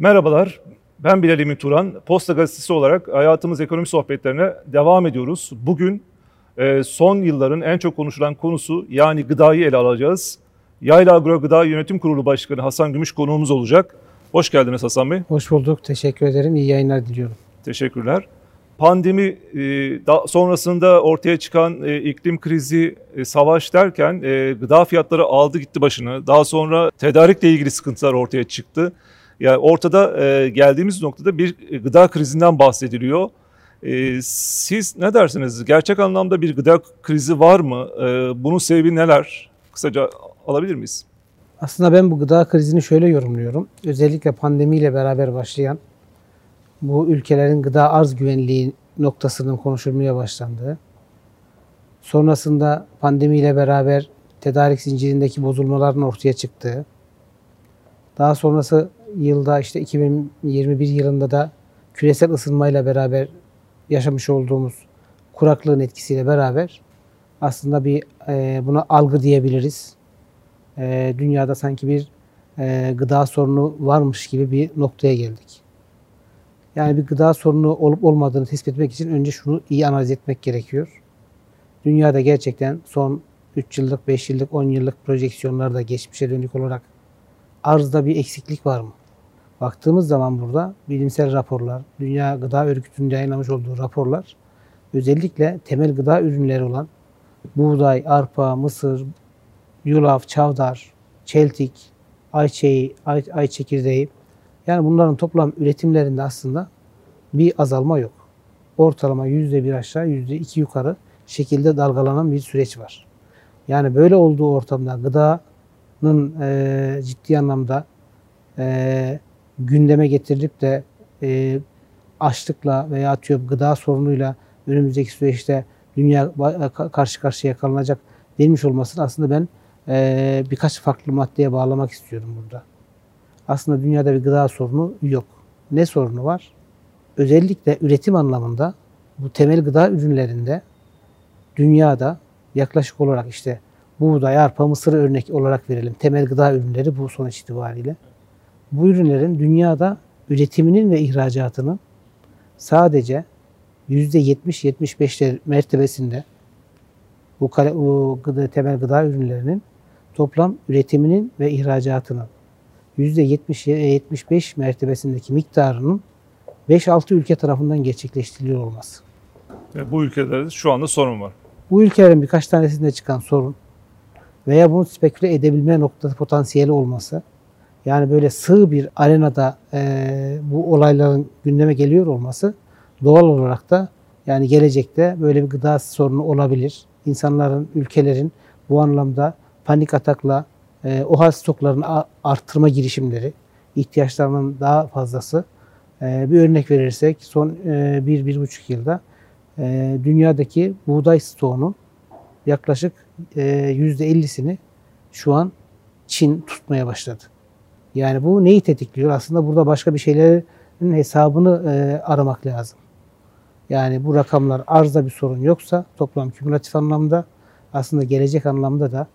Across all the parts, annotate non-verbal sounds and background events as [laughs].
Merhabalar, ben Bilal Emin Turan. Posta Gazetesi olarak hayatımız ekonomi sohbetlerine devam ediyoruz. Bugün e, son yılların en çok konuşulan konusu yani gıdayı ele alacağız. Yayla Agro Gıda Yönetim Kurulu Başkanı Hasan Gümüş konuğumuz olacak. Hoş geldiniz Hasan Bey. Hoş bulduk. Teşekkür ederim. İyi yayınlar diliyorum. Teşekkürler. Pandemi e, sonrasında ortaya çıkan e, iklim krizi, savaş derken gıda fiyatları aldı gitti başını. Daha sonra tedarikle ilgili sıkıntılar ortaya çıktı. Yani ortada geldiğimiz noktada bir gıda krizinden bahsediliyor. Siz ne dersiniz? Gerçek anlamda bir gıda krizi var mı? Bunun sebebi neler? Kısaca alabilir miyiz? Aslında ben bu gıda krizini şöyle yorumluyorum. Özellikle pandemiyle beraber başlayan bu ülkelerin gıda arz güvenliği noktasının konuşulmaya başlandığı, sonrasında pandemiyle beraber tedarik zincirindeki bozulmaların ortaya çıktığı, daha sonrası yılda işte 2021 yılında da küresel ısınmayla beraber yaşamış olduğumuz kuraklığın etkisiyle beraber aslında bir e, buna algı diyebiliriz. E, dünyada sanki bir e, gıda sorunu varmış gibi bir noktaya geldik. Yani bir gıda sorunu olup olmadığını tespit etmek için önce şunu iyi analiz etmek gerekiyor. Dünyada gerçekten son 3 yıllık, 5 yıllık, 10 yıllık projeksiyonlarda geçmişe dönük olarak arzda bir eksiklik var mı? Baktığımız zaman burada bilimsel raporlar, Dünya Gıda Örgütü'nün yayınlamış olduğu raporlar özellikle temel gıda ürünleri olan buğday, arpa, mısır, yulaf, çavdar, çeltik, ayçiçeği, ay, ay çekirdeği yani bunların toplam üretimlerinde aslında bir azalma yok. Ortalama yüzde bir aşağı, yüzde iki yukarı şekilde dalgalanan bir süreç var. Yani böyle olduğu ortamda gıdanın e, ciddi anlamda e, gündeme getirilip de e, açlıkla veya atıyorum gıda sorunuyla önümüzdeki süreçte dünya karşı karşıya kalınacak denmiş olmasını aslında ben e, birkaç farklı maddeye bağlamak istiyorum burada aslında dünyada bir gıda sorunu yok. Ne sorunu var? Özellikle üretim anlamında bu temel gıda ürünlerinde dünyada yaklaşık olarak işte buğday, arpa, mısır örnek olarak verelim. Temel gıda ürünleri bu sonuç itibariyle. Bu ürünlerin dünyada üretiminin ve ihracatının sadece %70-75'ler mertebesinde bu, bu gıda, temel gıda ürünlerinin toplam üretiminin ve ihracatının %70-75 mertebesindeki miktarının 5-6 ülke tarafından gerçekleştiriliyor olması. Ve bu ülkelerde şu anda sorun var. Bu ülkelerin birkaç tanesinde çıkan sorun veya bunu speküle edebilme noktası potansiyeli olması yani böyle sığ bir arenada e, bu olayların gündeme geliyor olması doğal olarak da yani gelecekte böyle bir gıda sorunu olabilir. İnsanların, ülkelerin bu anlamda panik atakla e, OHAL stoklarını arttırma girişimleri, ihtiyaçlarının daha fazlası. E, bir örnek verirsek son e, bir, bir buçuk yılda e, dünyadaki buğday stoğunun yaklaşık e, yüzde 50'sini şu an Çin tutmaya başladı. Yani bu neyi tetikliyor? Aslında burada başka bir şeylerin hesabını e, aramak lazım. Yani bu rakamlar arzda bir sorun yoksa toplam kümülatif anlamda aslında gelecek anlamda da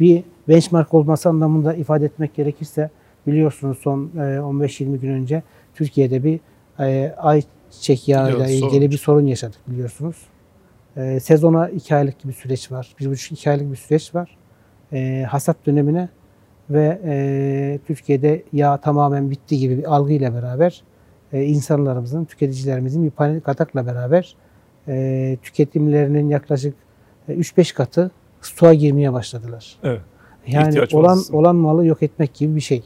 bir benchmark olması anlamında ifade etmek gerekirse biliyorsunuz son 15-20 e, gün önce Türkiye'de bir e, ayçiçek yağıyla ilgili sorun. bir sorun yaşadık biliyorsunuz. E, sezona 2 aylık bir süreç var. 1,5-2 aylık bir süreç var. Hasat dönemine ve Türkiye'de yağ tamamen bitti gibi bir algıyla beraber insanlarımızın, tüketicilerimizin bir panik atakla beraber tüketimlerinin yaklaşık 3-5 katı stoğa girmeye başladılar. Evet. Yani İhtiyaç olan olsun. olan malı yok etmek gibi bir şey.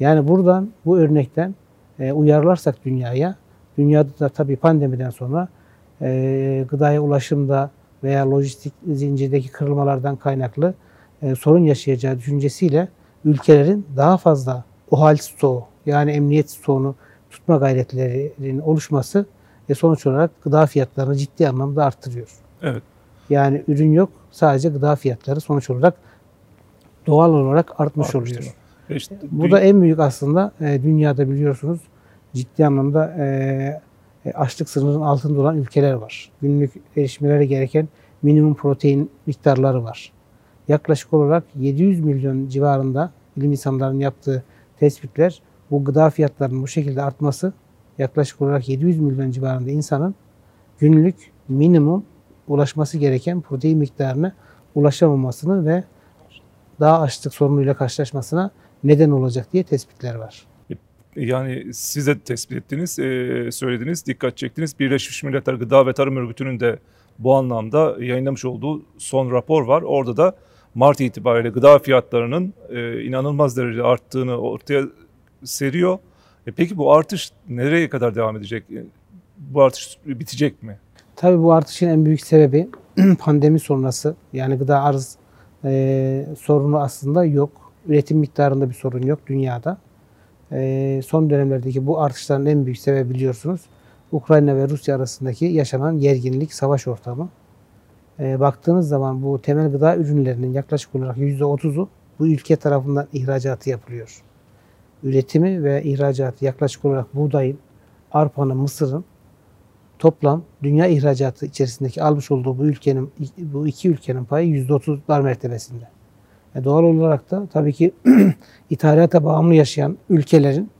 Yani buradan bu örnekten e, uyarlarsak dünyaya, dünyada da tabii pandemiden sonra e, gıdaya ulaşımda veya lojistik zincirdeki kırılmalardan kaynaklı e, sorun yaşayacağı düşüncesiyle ülkelerin daha fazla OHAL stoğu yani emniyet stoğunu tutma gayretlerinin oluşması ve sonuç olarak gıda fiyatlarını ciddi anlamda arttırıyor. Evet. Yani ürün yok. Sadece gıda fiyatları sonuç olarak doğal olarak artmış Artmıştır. oluyor. İşte, Bu da en büyük aslında e, dünyada biliyorsunuz ciddi anlamda e, e, açlık sınırının altında olan ülkeler var. Günlük erişmeleri gereken minimum protein miktarları var. Yaklaşık olarak 700 milyon civarında bilim insanlarının yaptığı tespitler bu gıda fiyatlarının bu şekilde artması yaklaşık olarak 700 milyon civarında insanın günlük minimum ulaşması gereken protein miktarına ulaşamamasını ve daha açlık sorunuyla karşılaşmasına neden olacak diye tespitler var. Yani siz de tespit ettiniz, e, söylediniz, dikkat çektiniz. Birleşmiş Milletler Gıda ve Tarım Örgütü'nün de bu anlamda yayınlamış olduğu son rapor var. Orada da Mart itibariyle gıda fiyatlarının e, inanılmaz derecede arttığını ortaya seriyor. E peki bu artış nereye kadar devam edecek? E, bu artış bitecek mi? Tabii bu artışın en büyük sebebi [clears throat] pandemi sonrası. Yani gıda arz e, sorunu aslında yok. Üretim miktarında bir sorun yok dünyada. E, son dönemlerdeki bu artışların en büyük sebebi biliyorsunuz Ukrayna ve Rusya arasındaki yaşanan gerginlik, savaş ortamı. E, baktığınız zaman bu temel gıda ürünlerinin yaklaşık olarak %30'u bu ülke tarafından ihracatı yapılıyor. Üretimi ve ihracatı yaklaşık olarak buğdayın, arpanın, mısırın toplam dünya ihracatı içerisindeki almış olduğu bu ülkenin bu iki ülkenin payı %30'lar mertebesinde. E doğal olarak da tabii ki [clears throat] ithalata bağımlı yaşayan ülkelerin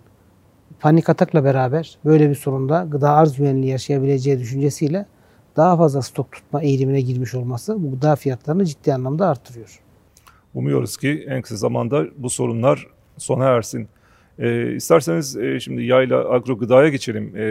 panik atakla beraber böyle bir sorunda gıda arz güvenliği yaşayabileceği düşüncesiyle daha fazla stok tutma eğilimine girmiş olması bu gıda fiyatlarını ciddi anlamda artırıyor. Umuyoruz ki en kısa zamanda bu sorunlar sona ersin. E, isterseniz e, şimdi yayla agro gıdaya geçelim. E,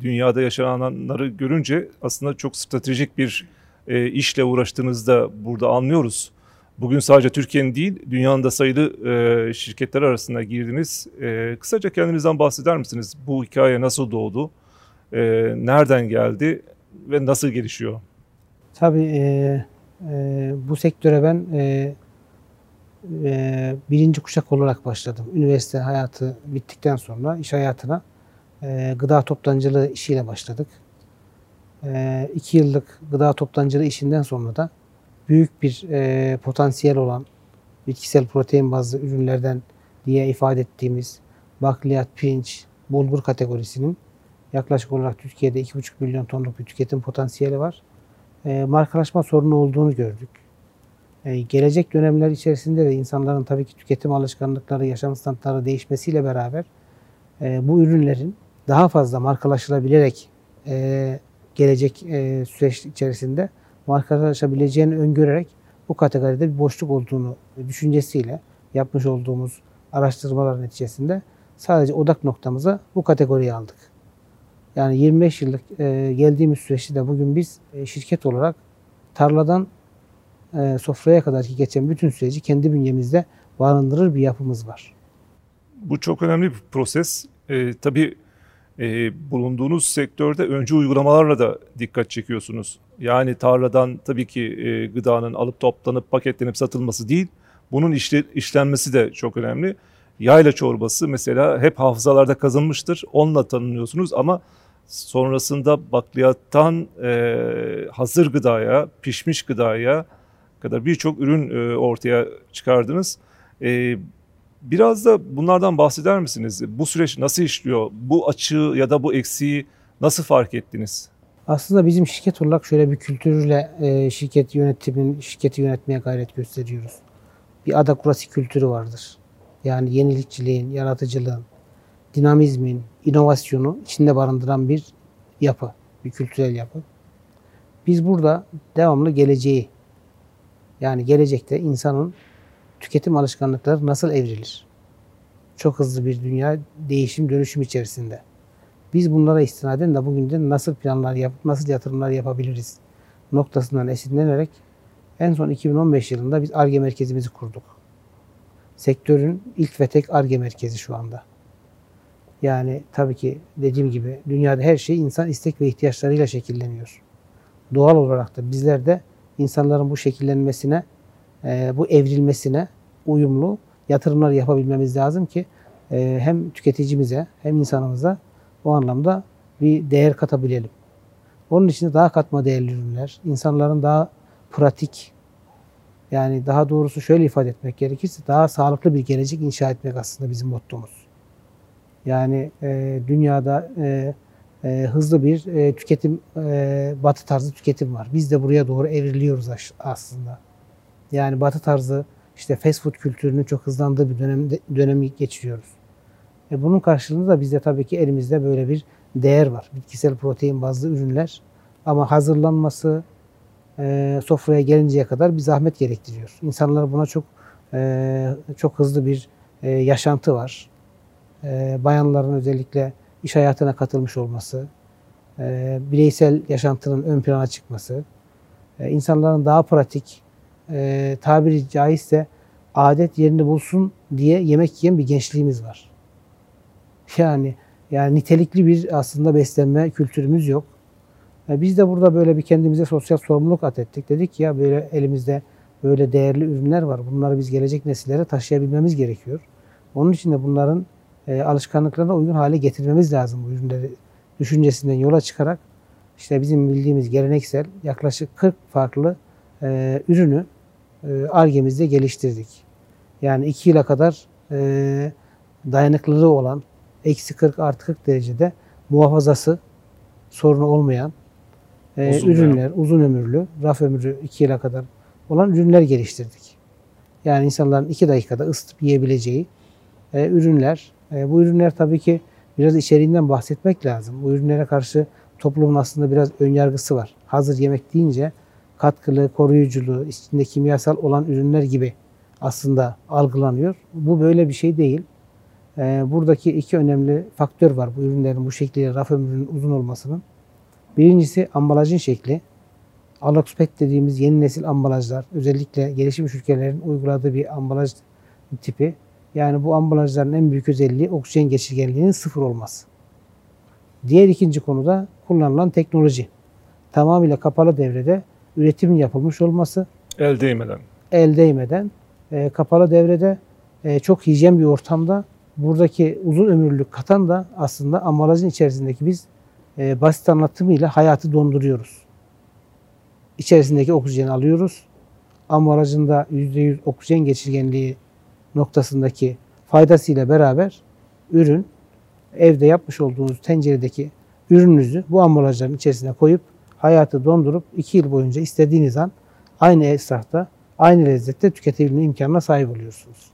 dünyada yaşananları görünce aslında çok stratejik bir e, işle uğraştığınızda burada anlıyoruz. Bugün sadece Türkiye'nin değil, dünyanın da sayılı e, şirketler arasında girdiniz. E, kısaca kendinizden bahseder misiniz? Bu hikaye nasıl doğdu? E, nereden geldi ve nasıl gelişiyor? Tabii e, e, bu sektöre ben e, e, birinci kuşak olarak başladım. Üniversite hayatı bittikten sonra iş hayatına e, gıda toptancılığı işiyle başladık. E, iki yıllık gıda toptancılığı işinden sonra da büyük bir e, potansiyel olan bitkisel protein bazlı ürünlerden diye ifade ettiğimiz bakliyat, pirinç, bulgur kategorisinin yaklaşık olarak Türkiye'de 2,5 milyon tonluk bir tüketim potansiyeli var. E, markalaşma sorunu olduğunu gördük. E, gelecek dönemler içerisinde de insanların tabii ki tüketim alışkanlıkları, yaşam standartları değişmesiyle beraber e, bu ürünlerin daha fazla markalaşılabilerek e, gelecek e, süreç içerisinde markalaşabileceğini öngörerek bu kategoride bir boşluk olduğunu düşüncesiyle yapmış olduğumuz araştırmalar neticesinde sadece odak noktamıza bu kategoriyi aldık. Yani 25 yıllık e, geldiğimiz süreçte de bugün biz e, şirket olarak tarladan e, sofraya kadar ki geçen bütün süreci kendi bünyemizde barındırır bir yapımız var. Bu çok önemli bir proses. E, tabii e, bulunduğunuz sektörde önce uygulamalarla da dikkat çekiyorsunuz. Yani tarladan tabii ki e, gıdanın alıp toplanıp paketlenip satılması değil, bunun işle, işlenmesi de çok önemli. Yayla çorbası mesela hep hafızalarda kazınmıştır. Onunla tanınıyorsunuz ama sonrasında bakliyattan e, hazır gıdaya, pişmiş gıdaya kadar birçok ürün e, ortaya çıkardınız. E, biraz da bunlardan bahseder misiniz? Bu süreç nasıl işliyor? Bu açığı ya da bu eksiği nasıl fark ettiniz? Aslında bizim şirket olarak şöyle bir kültürle e, şirket yönetimin şirketi yönetmeye gayret gösteriyoruz. Bir adakurasi kültürü vardır. Yani yenilikçiliğin, yaratıcılığın, dinamizmin, inovasyonu içinde barındıran bir yapı, bir kültürel yapı. Biz burada devamlı geleceği, yani gelecekte insanın tüketim alışkanlıkları nasıl evrilir? Çok hızlı bir dünya değişim dönüşüm içerisinde. Biz bunlara istinaden de bugün de nasıl planlar yapıp nasıl yatırımlar yapabiliriz noktasından esinlenerek en son 2015 yılında biz ARGE merkezimizi kurduk. Sektörün ilk ve tek ARGE merkezi şu anda. Yani tabii ki dediğim gibi dünyada her şey insan istek ve ihtiyaçlarıyla şekilleniyor. Doğal olarak da bizler de insanların bu şekillenmesine, e, bu evrilmesine uyumlu yatırımlar yapabilmemiz lazım ki e, hem tüketicimize hem insanımıza o anlamda bir değer katabilelim. Onun için de daha katma değerli ürünler, insanların daha pratik, yani daha doğrusu şöyle ifade etmek gerekirse daha sağlıklı bir gelecek inşa etmek aslında bizim mottomuz. Yani e, dünyada e, e, hızlı bir e, tüketim, e, batı tarzı tüketim var. Biz de buraya doğru evriliyoruz aslında. Yani batı tarzı işte fast food kültürünün çok hızlandığı bir dönem, dönemi geçiriyoruz. E bunun karşılığında da bizde tabii ki elimizde böyle bir değer var. Bitkisel protein bazlı ürünler ama hazırlanması e, sofraya gelinceye kadar bir zahmet gerektiriyor. İnsanlar buna çok e, çok hızlı bir e, yaşantı var. E, bayanların özellikle iş hayatına katılmış olması, e, bireysel yaşantının ön plana çıkması, e, insanların daha pratik, tabiri caizse adet yerini bulsun diye yemek yiyen bir gençliğimiz var. Yani yani nitelikli bir aslında beslenme kültürümüz yok. Biz de burada böyle bir kendimize sosyal sorumluluk atettik. Dedik ki ya böyle elimizde böyle değerli ürünler var. Bunları biz gelecek nesillere taşıyabilmemiz gerekiyor. Onun için de bunların e, alışkanlıklarına uygun hale getirmemiz lazım bu ürünleri düşüncesinden yola çıkarak işte bizim bildiğimiz geleneksel yaklaşık 40 farklı e, ürünü ARGE'mizde geliştirdik. Yani 2 yıla kadar e, dayanıklılığı olan eksi 40 artı 40 derecede muhafazası sorunu olmayan e, uzun ürünler, yani. uzun ömürlü, raf ömrü 2 yıla kadar olan ürünler geliştirdik. Yani insanların 2 dakikada ısıtıp yiyebileceği e, ürünler. E, bu ürünler tabii ki biraz içeriğinden bahsetmek lazım. Bu ürünlere karşı toplumun aslında biraz ön yargısı var. Hazır yemek deyince katkılı, koruyuculu, içinde kimyasal olan ürünler gibi aslında algılanıyor. Bu böyle bir şey değil. Ee, buradaki iki önemli faktör var bu ürünlerin bu şekliyle raf ömrünün uzun olmasının. Birincisi ambalajın şekli. Aloxpet dediğimiz yeni nesil ambalajlar, özellikle gelişmiş ülkelerin uyguladığı bir ambalaj tipi. Yani bu ambalajların en büyük özelliği oksijen geçirgenliğinin sıfır olması. Diğer ikinci konuda kullanılan teknoloji. Tamamıyla kapalı devrede üretimin yapılmış olması. El değmeden. El değmeden. E, kapalı devrede e, çok hijyen bir ortamda buradaki uzun ömürlülük katan da aslında ambalajın içerisindeki biz e, basit anlatımıyla hayatı donduruyoruz. İçerisindeki oksijeni alıyoruz. Ambalajın da %100 oksijen geçirgenliği noktasındaki faydasıyla beraber ürün evde yapmış olduğunuz tenceredeki ürününüzü bu ambalajların içerisine koyup hayatı dondurup 2 yıl boyunca istediğiniz an aynı esrafta, aynı lezzette tüketebilme imkanına sahip oluyorsunuz.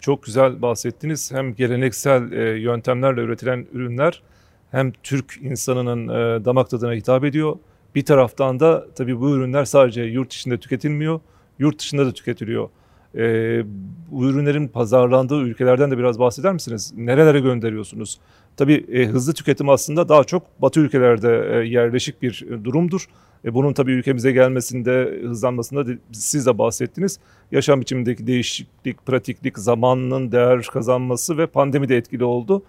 Çok güzel bahsettiniz. Hem geleneksel e, yöntemlerle üretilen ürünler hem Türk insanının e, damak tadına hitap ediyor. Bir taraftan da tabii bu ürünler sadece yurt içinde tüketilmiyor, yurt dışında da tüketiliyor. E, bu ürünlerin pazarlandığı ülkelerden de biraz bahseder misiniz? Nerelere gönderiyorsunuz? Tabii e, hızlı tüketim aslında daha çok Batı ülkelerde e, yerleşik bir e, durumdur. E, bunun tabii ülkemize gelmesinde, hızlanmasında siz de bahsettiniz. Yaşam biçimindeki değişiklik, pratiklik, zamanın değer kazanması ve pandemi de etkili oldu.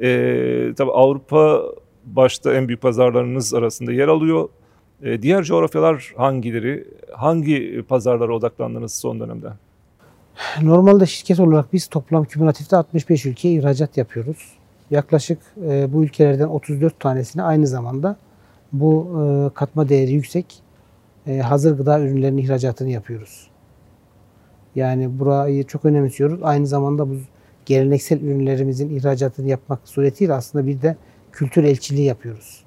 E, tabii Avrupa başta en büyük pazarlarınız arasında yer alıyor. E, diğer coğrafyalar hangileri? Hangi pazarlara odaklandınız son dönemde? Normalde şirket olarak biz toplam kümülatifte 65 ülkeye ihracat yapıyoruz. Yaklaşık e, bu ülkelerden 34 tanesini aynı zamanda bu e, katma değeri yüksek e, hazır gıda ürünlerinin ihracatını yapıyoruz. Yani burayı çok önemsiyoruz. Aynı zamanda bu geleneksel ürünlerimizin ihracatını yapmak suretiyle aslında bir de kültür elçiliği yapıyoruz.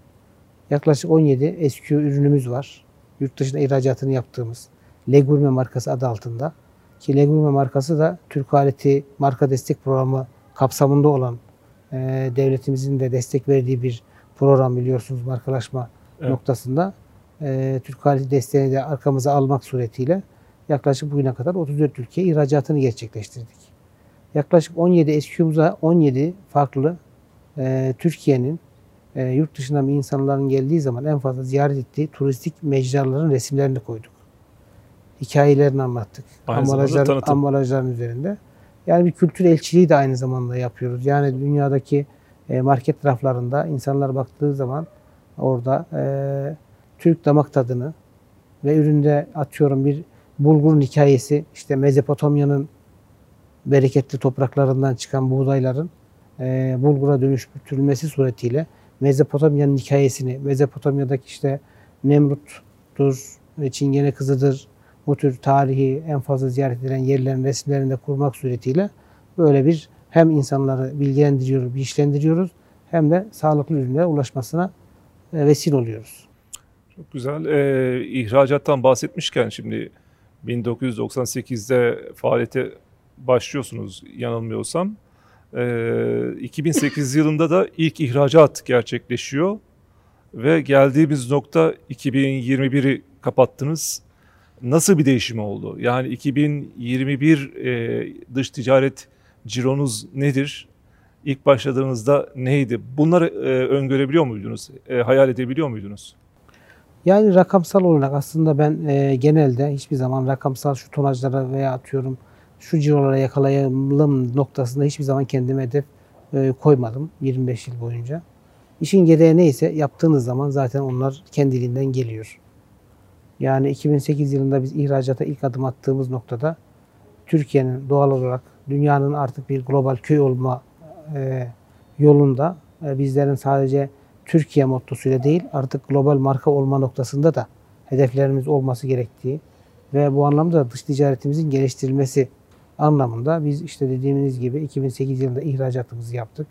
Yaklaşık 17 SQ ürünümüz var. Yurt dışına ihracatını yaptığımız Legurme markası adı altında. Ki Legurme markası da Türk Aleti Marka Destek Programı kapsamında olan e, devletimizin de destek verdiği bir program biliyorsunuz markalaşma evet. noktasında. E, Türk Aleti desteğini de arkamıza almak suretiyle yaklaşık bugüne kadar 34 ülkeye ihracatını gerçekleştirdik. Yaklaşık 17 SQ'muza 17 farklı e, Türkiye'nin e, yurt dışından insanların geldiği zaman en fazla ziyaret ettiği turistik mecraların resimlerini koyduk. Hikayelerini anlattık. Ambalajlar, ambalajların üzerinde. Yani bir kültür elçiliği de aynı zamanda yapıyoruz. Yani dünyadaki e, market raflarında insanlar baktığı zaman orada e, Türk damak tadını ve üründe atıyorum bir bulgurun hikayesi, işte Mezopotamya'nın bereketli topraklarından çıkan buğdayların e, bulgura dönüştürülmesi suretiyle Mezopotamya'nın hikayesini, Mezopotamya'daki işte Nemrut'tur, Çingene kızıdır, bu tür tarihi en fazla ziyaret edilen yerlerin resimlerinde kurmak suretiyle böyle bir hem insanları bilgilendiriyoruz, bilinçlendiriyoruz hem de sağlıklı ürünlere ulaşmasına e, vesile oluyoruz. Çok güzel. Ee, ihracattan bahsetmişken şimdi 1998'de faaliyete başlıyorsunuz yanılmıyorsam. E, 2008 [laughs] yılında da ilk ihracat gerçekleşiyor ve geldiğimiz nokta 2021'i kapattınız. Nasıl bir değişim oldu? Yani 2021 e, dış ticaret cironuz nedir? İlk başladığınızda neydi? Bunları e, öngörebiliyor muydunuz? E, hayal edebiliyor muydunuz? Yani rakamsal olarak aslında ben e, genelde hiçbir zaman rakamsal şu tonajlara veya atıyorum şu cirolara yakalayalım noktasında hiçbir zaman kendime hedef e, koymadım 25 yıl boyunca. İşin gereği neyse yaptığınız zaman zaten onlar kendiliğinden geliyor. Yani 2008 yılında biz ihracata ilk adım attığımız noktada Türkiye'nin doğal olarak dünyanın artık bir global köy olma e, yolunda e, bizlerin sadece Türkiye mottosuyla değil artık global marka olma noktasında da hedeflerimiz olması gerektiği ve bu anlamda dış ticaretimizin geliştirilmesi anlamında biz işte dediğimiz gibi 2008 yılında ihracatımızı yaptık.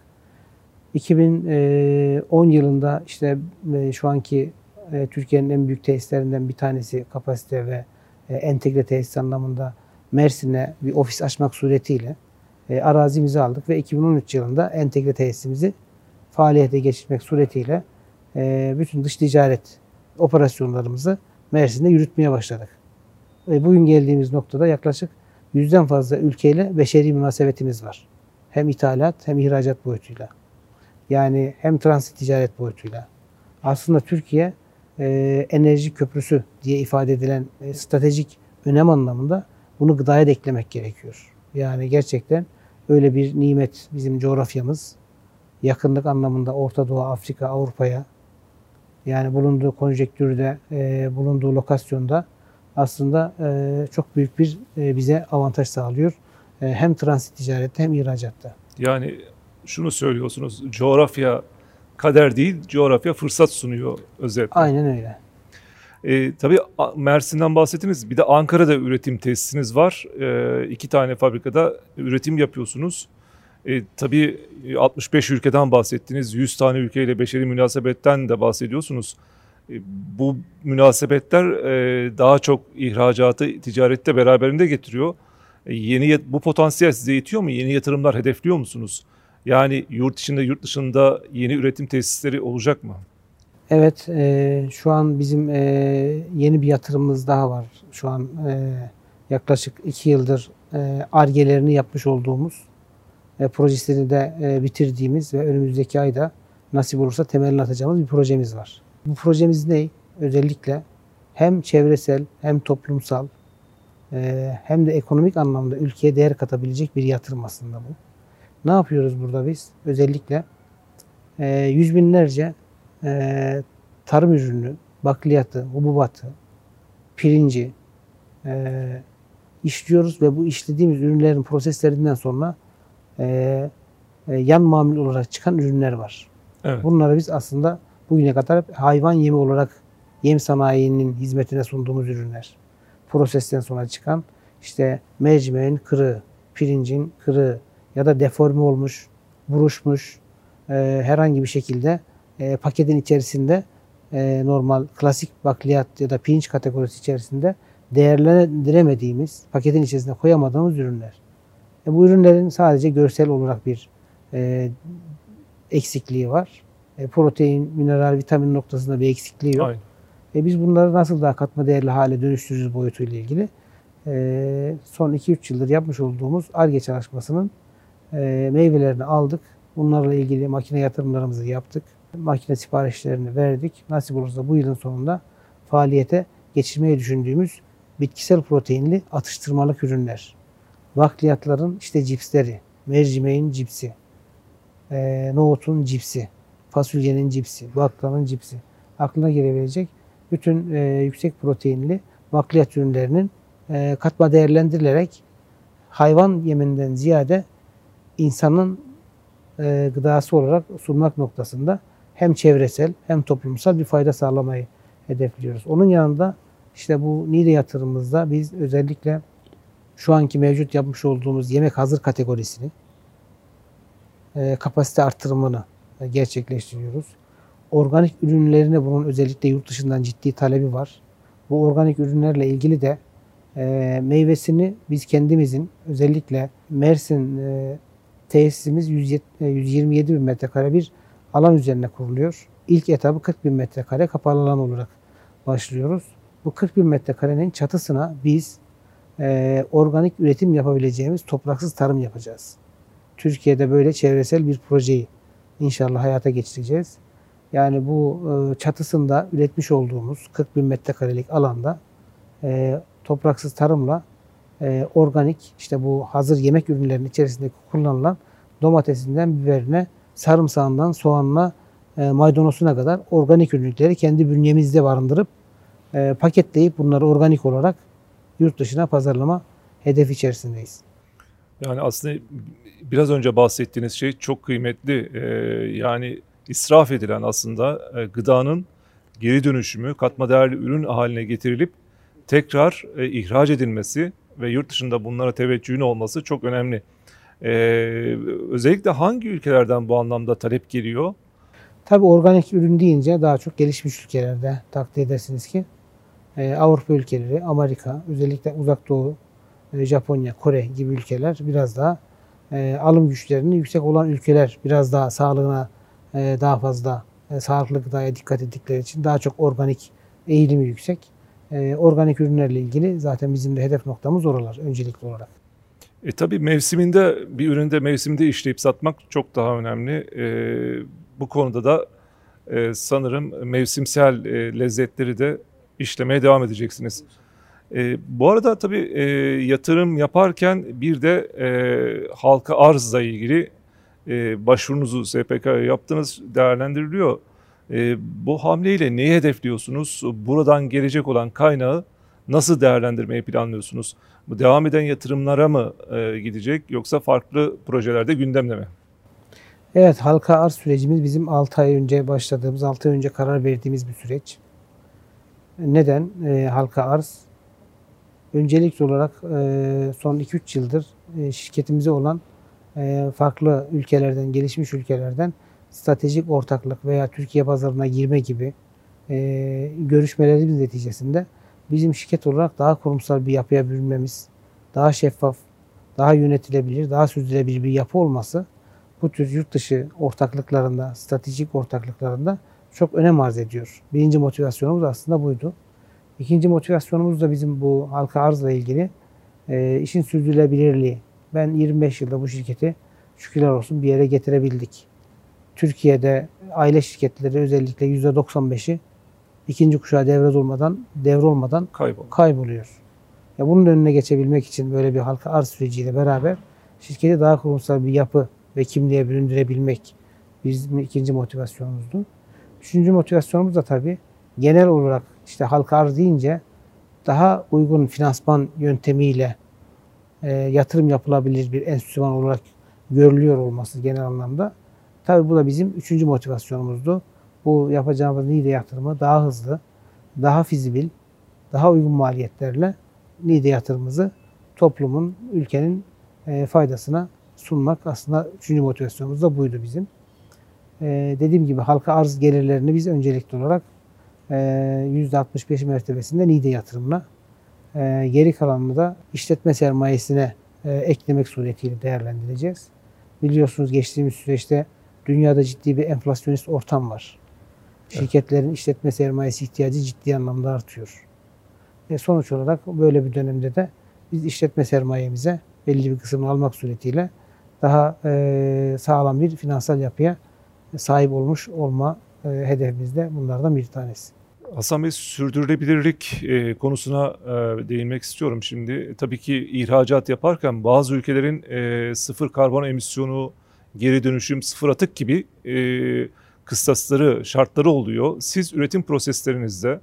2010 yılında işte e, şu anki e, Türkiye'nin en büyük tesislerinden bir tanesi kapasite ve e, entegre tesis anlamında Mersin'e bir ofis açmak suretiyle arazimizi aldık ve 2013 yılında entegre tesisimizi faaliyete geçirmek suretiyle bütün dış ticaret operasyonlarımızı Mersin'de yürütmeye başladık. Bugün geldiğimiz noktada yaklaşık yüzden fazla ülkeyle beşeri münasebetimiz var. Hem ithalat hem ihracat boyutuyla. Yani hem transit ticaret boyutuyla. Aslında Türkiye e, enerji köprüsü diye ifade edilen e, stratejik önem anlamında bunu gıdaya da eklemek gerekiyor. Yani gerçekten öyle bir nimet bizim coğrafyamız. Yakınlık anlamında Orta Doğu, Afrika, Avrupa'ya yani bulunduğu konjektürde, e, bulunduğu lokasyonda aslında e, çok büyük bir e, bize avantaj sağlıyor. E, hem transit ticarette hem ihracatta. Yani şunu söylüyorsunuz. Coğrafya kader değil, coğrafya fırsat sunuyor özetle. Aynen öyle. E, tabii Mersin'den bahsettiniz. Bir de Ankara'da üretim tesisiniz var. E, iki tane fabrikada üretim yapıyorsunuz. E, tabii 65 ülkeden bahsettiniz. 100 tane ülkeyle beşeri münasebetten de bahsediyorsunuz. E, bu münasebetler e, daha çok ihracatı ticarette beraberinde getiriyor. E, yeni bu potansiyel size yetiyor mu? Yeni yatırımlar hedefliyor musunuz? Yani yurt içinde yurt dışında yeni üretim tesisleri olacak mı? Evet, e, şu an bizim e, yeni bir yatırımımız daha var. Şu an e, yaklaşık iki yıldır argelerini yapmış olduğumuz, e, projesini de e, bitirdiğimiz ve önümüzdeki ayda nasip olursa temelini atacağımız bir projemiz var. Bu projemiz ne? Özellikle hem çevresel hem toplumsal e, hem de ekonomik anlamda ülkeye değer katabilecek bir yatırım aslında bu. Ne yapıyoruz burada biz? Özellikle e, yüz binlerce e, tarım ürünü, bakliyatı, hububatı, pirinci e, işliyoruz ve bu işlediğimiz ürünlerin proseslerinden sonra e, e, yan mamul olarak çıkan ürünler var. Evet. Bunları biz aslında bugüne kadar hayvan yemi olarak yem sanayinin hizmetine sunduğumuz ürünler. Prosesten sonra çıkan işte mercimeğin kırığı, pirincin kırığı, ya da deforme olmuş, buruşmuş e, herhangi bir şekilde e, paketin içerisinde e, normal klasik bakliyat ya da pirinç kategorisi içerisinde değerlendiremediğimiz, paketin içerisinde koyamadığımız ürünler. E, bu ürünlerin sadece görsel olarak bir e, eksikliği var. E, protein, mineral, vitamin noktasında bir eksikliği yok. Aynen. E, biz bunları nasıl daha katma değerli hale dönüştürürüz boyutuyla ilgili e, son 2-3 yıldır yapmış olduğumuz ARGE çalışmasının e, meyvelerini aldık. Bunlarla ilgili makine yatırımlarımızı yaptık. Makine siparişlerini verdik. Nasip olursa bu yılın sonunda faaliyete geçirmeyi düşündüğümüz bitkisel proteinli atıştırmalık ürünler. Bakliyatların işte cipsleri, mercimeğin cipsi, e, nohutun cipsi, fasulyenin cipsi, baklavanın cipsi. Aklına gelebilecek bütün e, yüksek proteinli bakliyat ürünlerinin e, katma değerlendirilerek hayvan yeminden ziyade insanın e, gıdası olarak sunmak noktasında hem çevresel hem toplumsal bir fayda sağlamayı hedefliyoruz. Onun yanında işte bu NİDE yatırımımızda biz özellikle şu anki mevcut yapmış olduğumuz yemek hazır kategorisini e, kapasite artırımını gerçekleştiriyoruz. Organik ürünlerine bunun özellikle yurt dışından ciddi talebi var. Bu organik ürünlerle ilgili de e, meyvesini biz kendimizin özellikle Mersin e, tesisimiz 127 bin metrekare bir alan üzerine kuruluyor. İlk etabı 40 bin metrekare kapalı alan olarak başlıyoruz. Bu 40 bin metrekarenin çatısına biz e, organik üretim yapabileceğimiz topraksız tarım yapacağız. Türkiye'de böyle çevresel bir projeyi inşallah hayata geçireceğiz. Yani bu e, çatısında üretmiş olduğumuz 40 bin metrekarelik alanda e, topraksız tarımla e, organik işte bu hazır yemek ürünlerinin içerisinde kullanılan domatesinden biberine, sarımsağından soğanına, e, maydanozuna kadar organik ürünleri kendi bünyemizde barındırıp e, paketleyip bunları organik olarak yurt dışına pazarlama hedef içerisindeyiz. Yani aslında biraz önce bahsettiğiniz şey çok kıymetli. Ee, yani israf edilen aslında e, gıdanın geri dönüşümü, katma değerli ürün haline getirilip tekrar e, ihraç edilmesi ve yurt dışında bunlara teveccühün olması çok önemli. Ee, özellikle hangi ülkelerden bu anlamda talep geliyor? Tabi organik ürün deyince daha çok gelişmiş ülkelerde takdir edersiniz ki e, Avrupa ülkeleri, Amerika, özellikle Uzak Doğu, e, Japonya, Kore gibi ülkeler biraz daha e, alım güçlerinin yüksek olan ülkeler biraz daha sağlığına e, daha fazla e, sağlıklı gıdaya dikkat ettikleri için daha çok organik eğilimi yüksek. E, organik ürünlerle ilgili zaten bizim de hedef noktamız oralar öncelikli olarak. E tabii mevsiminde bir üründe mevsiminde işleyip satmak çok daha önemli. E, bu konuda da e, sanırım mevsimsel e, lezzetleri de işlemeye devam edeceksiniz. E, bu arada tabii e, yatırım yaparken bir de e, halka arzla ilgili e, başvurunuzu SPK'ya yaptınız değerlendiriliyor. E, bu hamleyle neyi hedefliyorsunuz? Buradan gelecek olan kaynağı nasıl değerlendirmeyi planlıyorsunuz? Bu devam eden yatırımlara mı e, gidecek yoksa farklı projelerde gündemde mi? Evet halka arz sürecimiz bizim 6 ay önce başladığımız, 6 ay önce karar verdiğimiz bir süreç. Neden e, halka arz? Öncelikli olarak e, son 2-3 yıldır e, şirketimize olan e, farklı ülkelerden, gelişmiş ülkelerden stratejik ortaklık veya Türkiye pazarına girme gibi e, görüşmelerimiz neticesinde bizim şirket olarak daha kurumsal bir yapıya bürünmemiz, daha şeffaf, daha yönetilebilir, daha sürdürülebilir bir yapı olması bu tür yurt dışı ortaklıklarında, stratejik ortaklıklarında çok önem arz ediyor. Birinci motivasyonumuz aslında buydu. İkinci motivasyonumuz da bizim bu halka arzla ilgili e, işin sürdürülebilirliği. Ben 25 yılda bu şirketi şükürler olsun bir yere getirebildik. Türkiye'de aile şirketleri özellikle %95'i ikinci kuşağa devrolmadan devrolmadan Kaybol. kayboluyor. Ya bunun önüne geçebilmek için böyle bir halka arz süreciyle beraber şirketi daha kurumsal bir yapı ve kimliğe büründürebilmek bizim ikinci motivasyonumuzdu. Üçüncü motivasyonumuz da tabii genel olarak işte halka arz deyince daha uygun finansman yöntemiyle e, yatırım yapılabilir bir enstrüman olarak görülüyor olması genel anlamda. Tabii bu da bizim üçüncü motivasyonumuzdu. Bu yapacağımız NİDE yatırımı daha hızlı, daha fizibil, daha uygun maliyetlerle NİDE yatırımımızı toplumun, ülkenin e, faydasına sunmak aslında üçüncü motivasyonumuz da buydu bizim. E, dediğim gibi halka arz gelirlerini biz öncelikli olarak e, %65 mertebesinde NİDE yatırımına, e, geri kalanını da işletme sermayesine e, eklemek suretiyle değerlendireceğiz. Biliyorsunuz geçtiğimiz süreçte dünyada ciddi bir enflasyonist ortam var. Şirketlerin işletme sermayesi ihtiyacı ciddi anlamda artıyor. E sonuç olarak böyle bir dönemde de biz işletme sermayemize belli bir kısmını almak suretiyle daha e, sağlam bir finansal yapıya sahip olmuş olma e, hedefimizde bunlardan bir tanesi. Hasan Bey sürdürülebilirlik e, konusuna e, değinmek istiyorum şimdi. Tabii ki ihracat yaparken bazı ülkelerin e, sıfır karbon emisyonu, geri dönüşüm, sıfır atık gibi e, kıstasları, şartları oluyor. Siz üretim proseslerinizde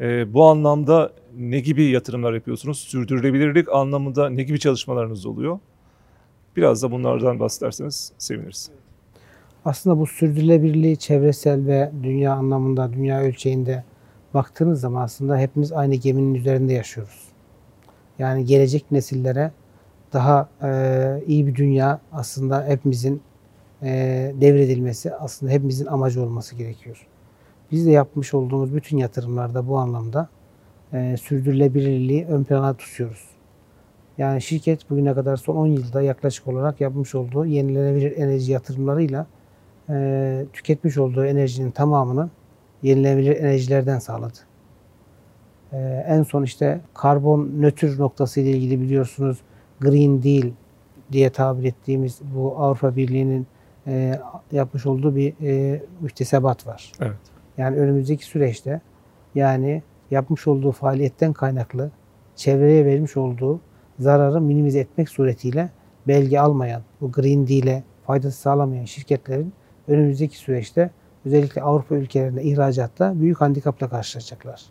e, bu anlamda ne gibi yatırımlar yapıyorsunuz? Sürdürülebilirlik anlamında ne gibi çalışmalarınız oluyor? Biraz da bunlardan bahsederseniz seviniriz. Aslında bu sürdürülebilirliği çevresel ve dünya anlamında, dünya ölçeğinde baktığınız zaman aslında hepimiz aynı geminin üzerinde yaşıyoruz. Yani gelecek nesillere daha e, iyi bir dünya aslında hepimizin e, devredilmesi aslında hepimizin amacı olması gerekiyor. Biz de yapmış olduğumuz bütün yatırımlarda bu anlamda e, sürdürülebilirliği ön plana tutuyoruz. Yani şirket bugüne kadar son 10 yılda yaklaşık olarak yapmış olduğu yenilenebilir enerji yatırımlarıyla e, tüketmiş olduğu enerjinin tamamını yenilenebilir enerjilerden sağladı. E, en son işte karbon nötr noktası ile ilgili biliyorsunuz Green Deal diye tabir ettiğimiz bu Avrupa Birliği'nin e, yapmış olduğu bir e, müktesebat var. Evet. Yani önümüzdeki süreçte yani yapmış olduğu faaliyetten kaynaklı çevreye vermiş olduğu zararı minimize etmek suretiyle belge almayan, bu Green Deal'e faydası sağlamayan şirketlerin önümüzdeki süreçte özellikle Avrupa ülkelerinde ihracatta büyük handikapla karşılaşacaklar.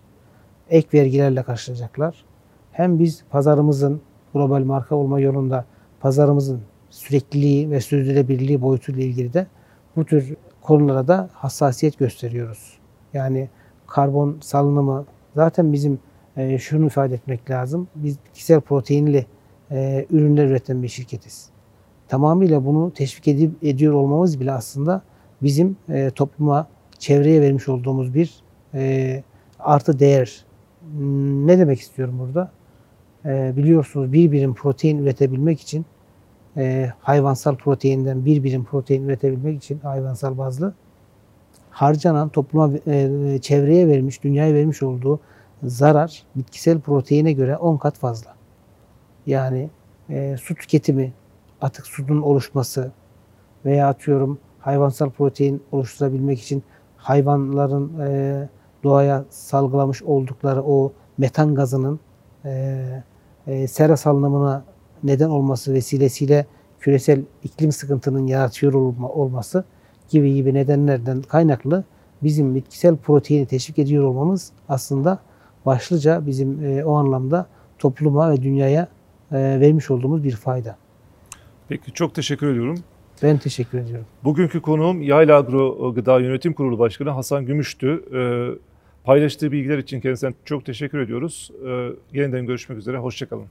Ek vergilerle karşılaşacaklar. Hem biz pazarımızın global marka olma yolunda pazarımızın sürekliliği ve sürdürülebilirliği boyutuyla ilgili de bu tür konulara da hassasiyet gösteriyoruz. Yani karbon salınımı zaten bizim e, şunu ifade etmek lazım. Biz bitkisel proteinli e, ürünler üreten bir şirketiz. Tamamıyla bunu teşvik edip, ediyor olmamız bile aslında bizim e, topluma, çevreye vermiş olduğumuz bir e, artı değer. Ne demek istiyorum burada? E, biliyorsunuz bir birim protein üretebilmek için e, hayvansal proteinden bir birim protein üretebilmek için hayvansal bazlı harcanan topluma e, çevreye vermiş, dünyaya vermiş olduğu zarar bitkisel proteine göre 10 kat fazla. Yani e, su tüketimi, atık sudun oluşması veya atıyorum hayvansal protein oluşturabilmek için hayvanların e, doğaya salgılamış oldukları o metan gazının e, e, sera salınımına neden olması vesilesiyle küresel iklim sıkıntının yaratıyor olma, olması gibi gibi nedenlerden kaynaklı bizim bitkisel proteini teşvik ediyor olmamız aslında başlıca bizim e, o anlamda topluma ve dünyaya e, vermiş olduğumuz bir fayda. Peki çok teşekkür ediyorum. Ben teşekkür ediyorum. Bugünkü konuğum Yayla Agro Gıda Yönetim Kurulu Başkanı Hasan Gümüş'tü. Ee, paylaştığı bilgiler için kendisine çok teşekkür ediyoruz. Ee, yeniden görüşmek üzere. Hoşçakalın.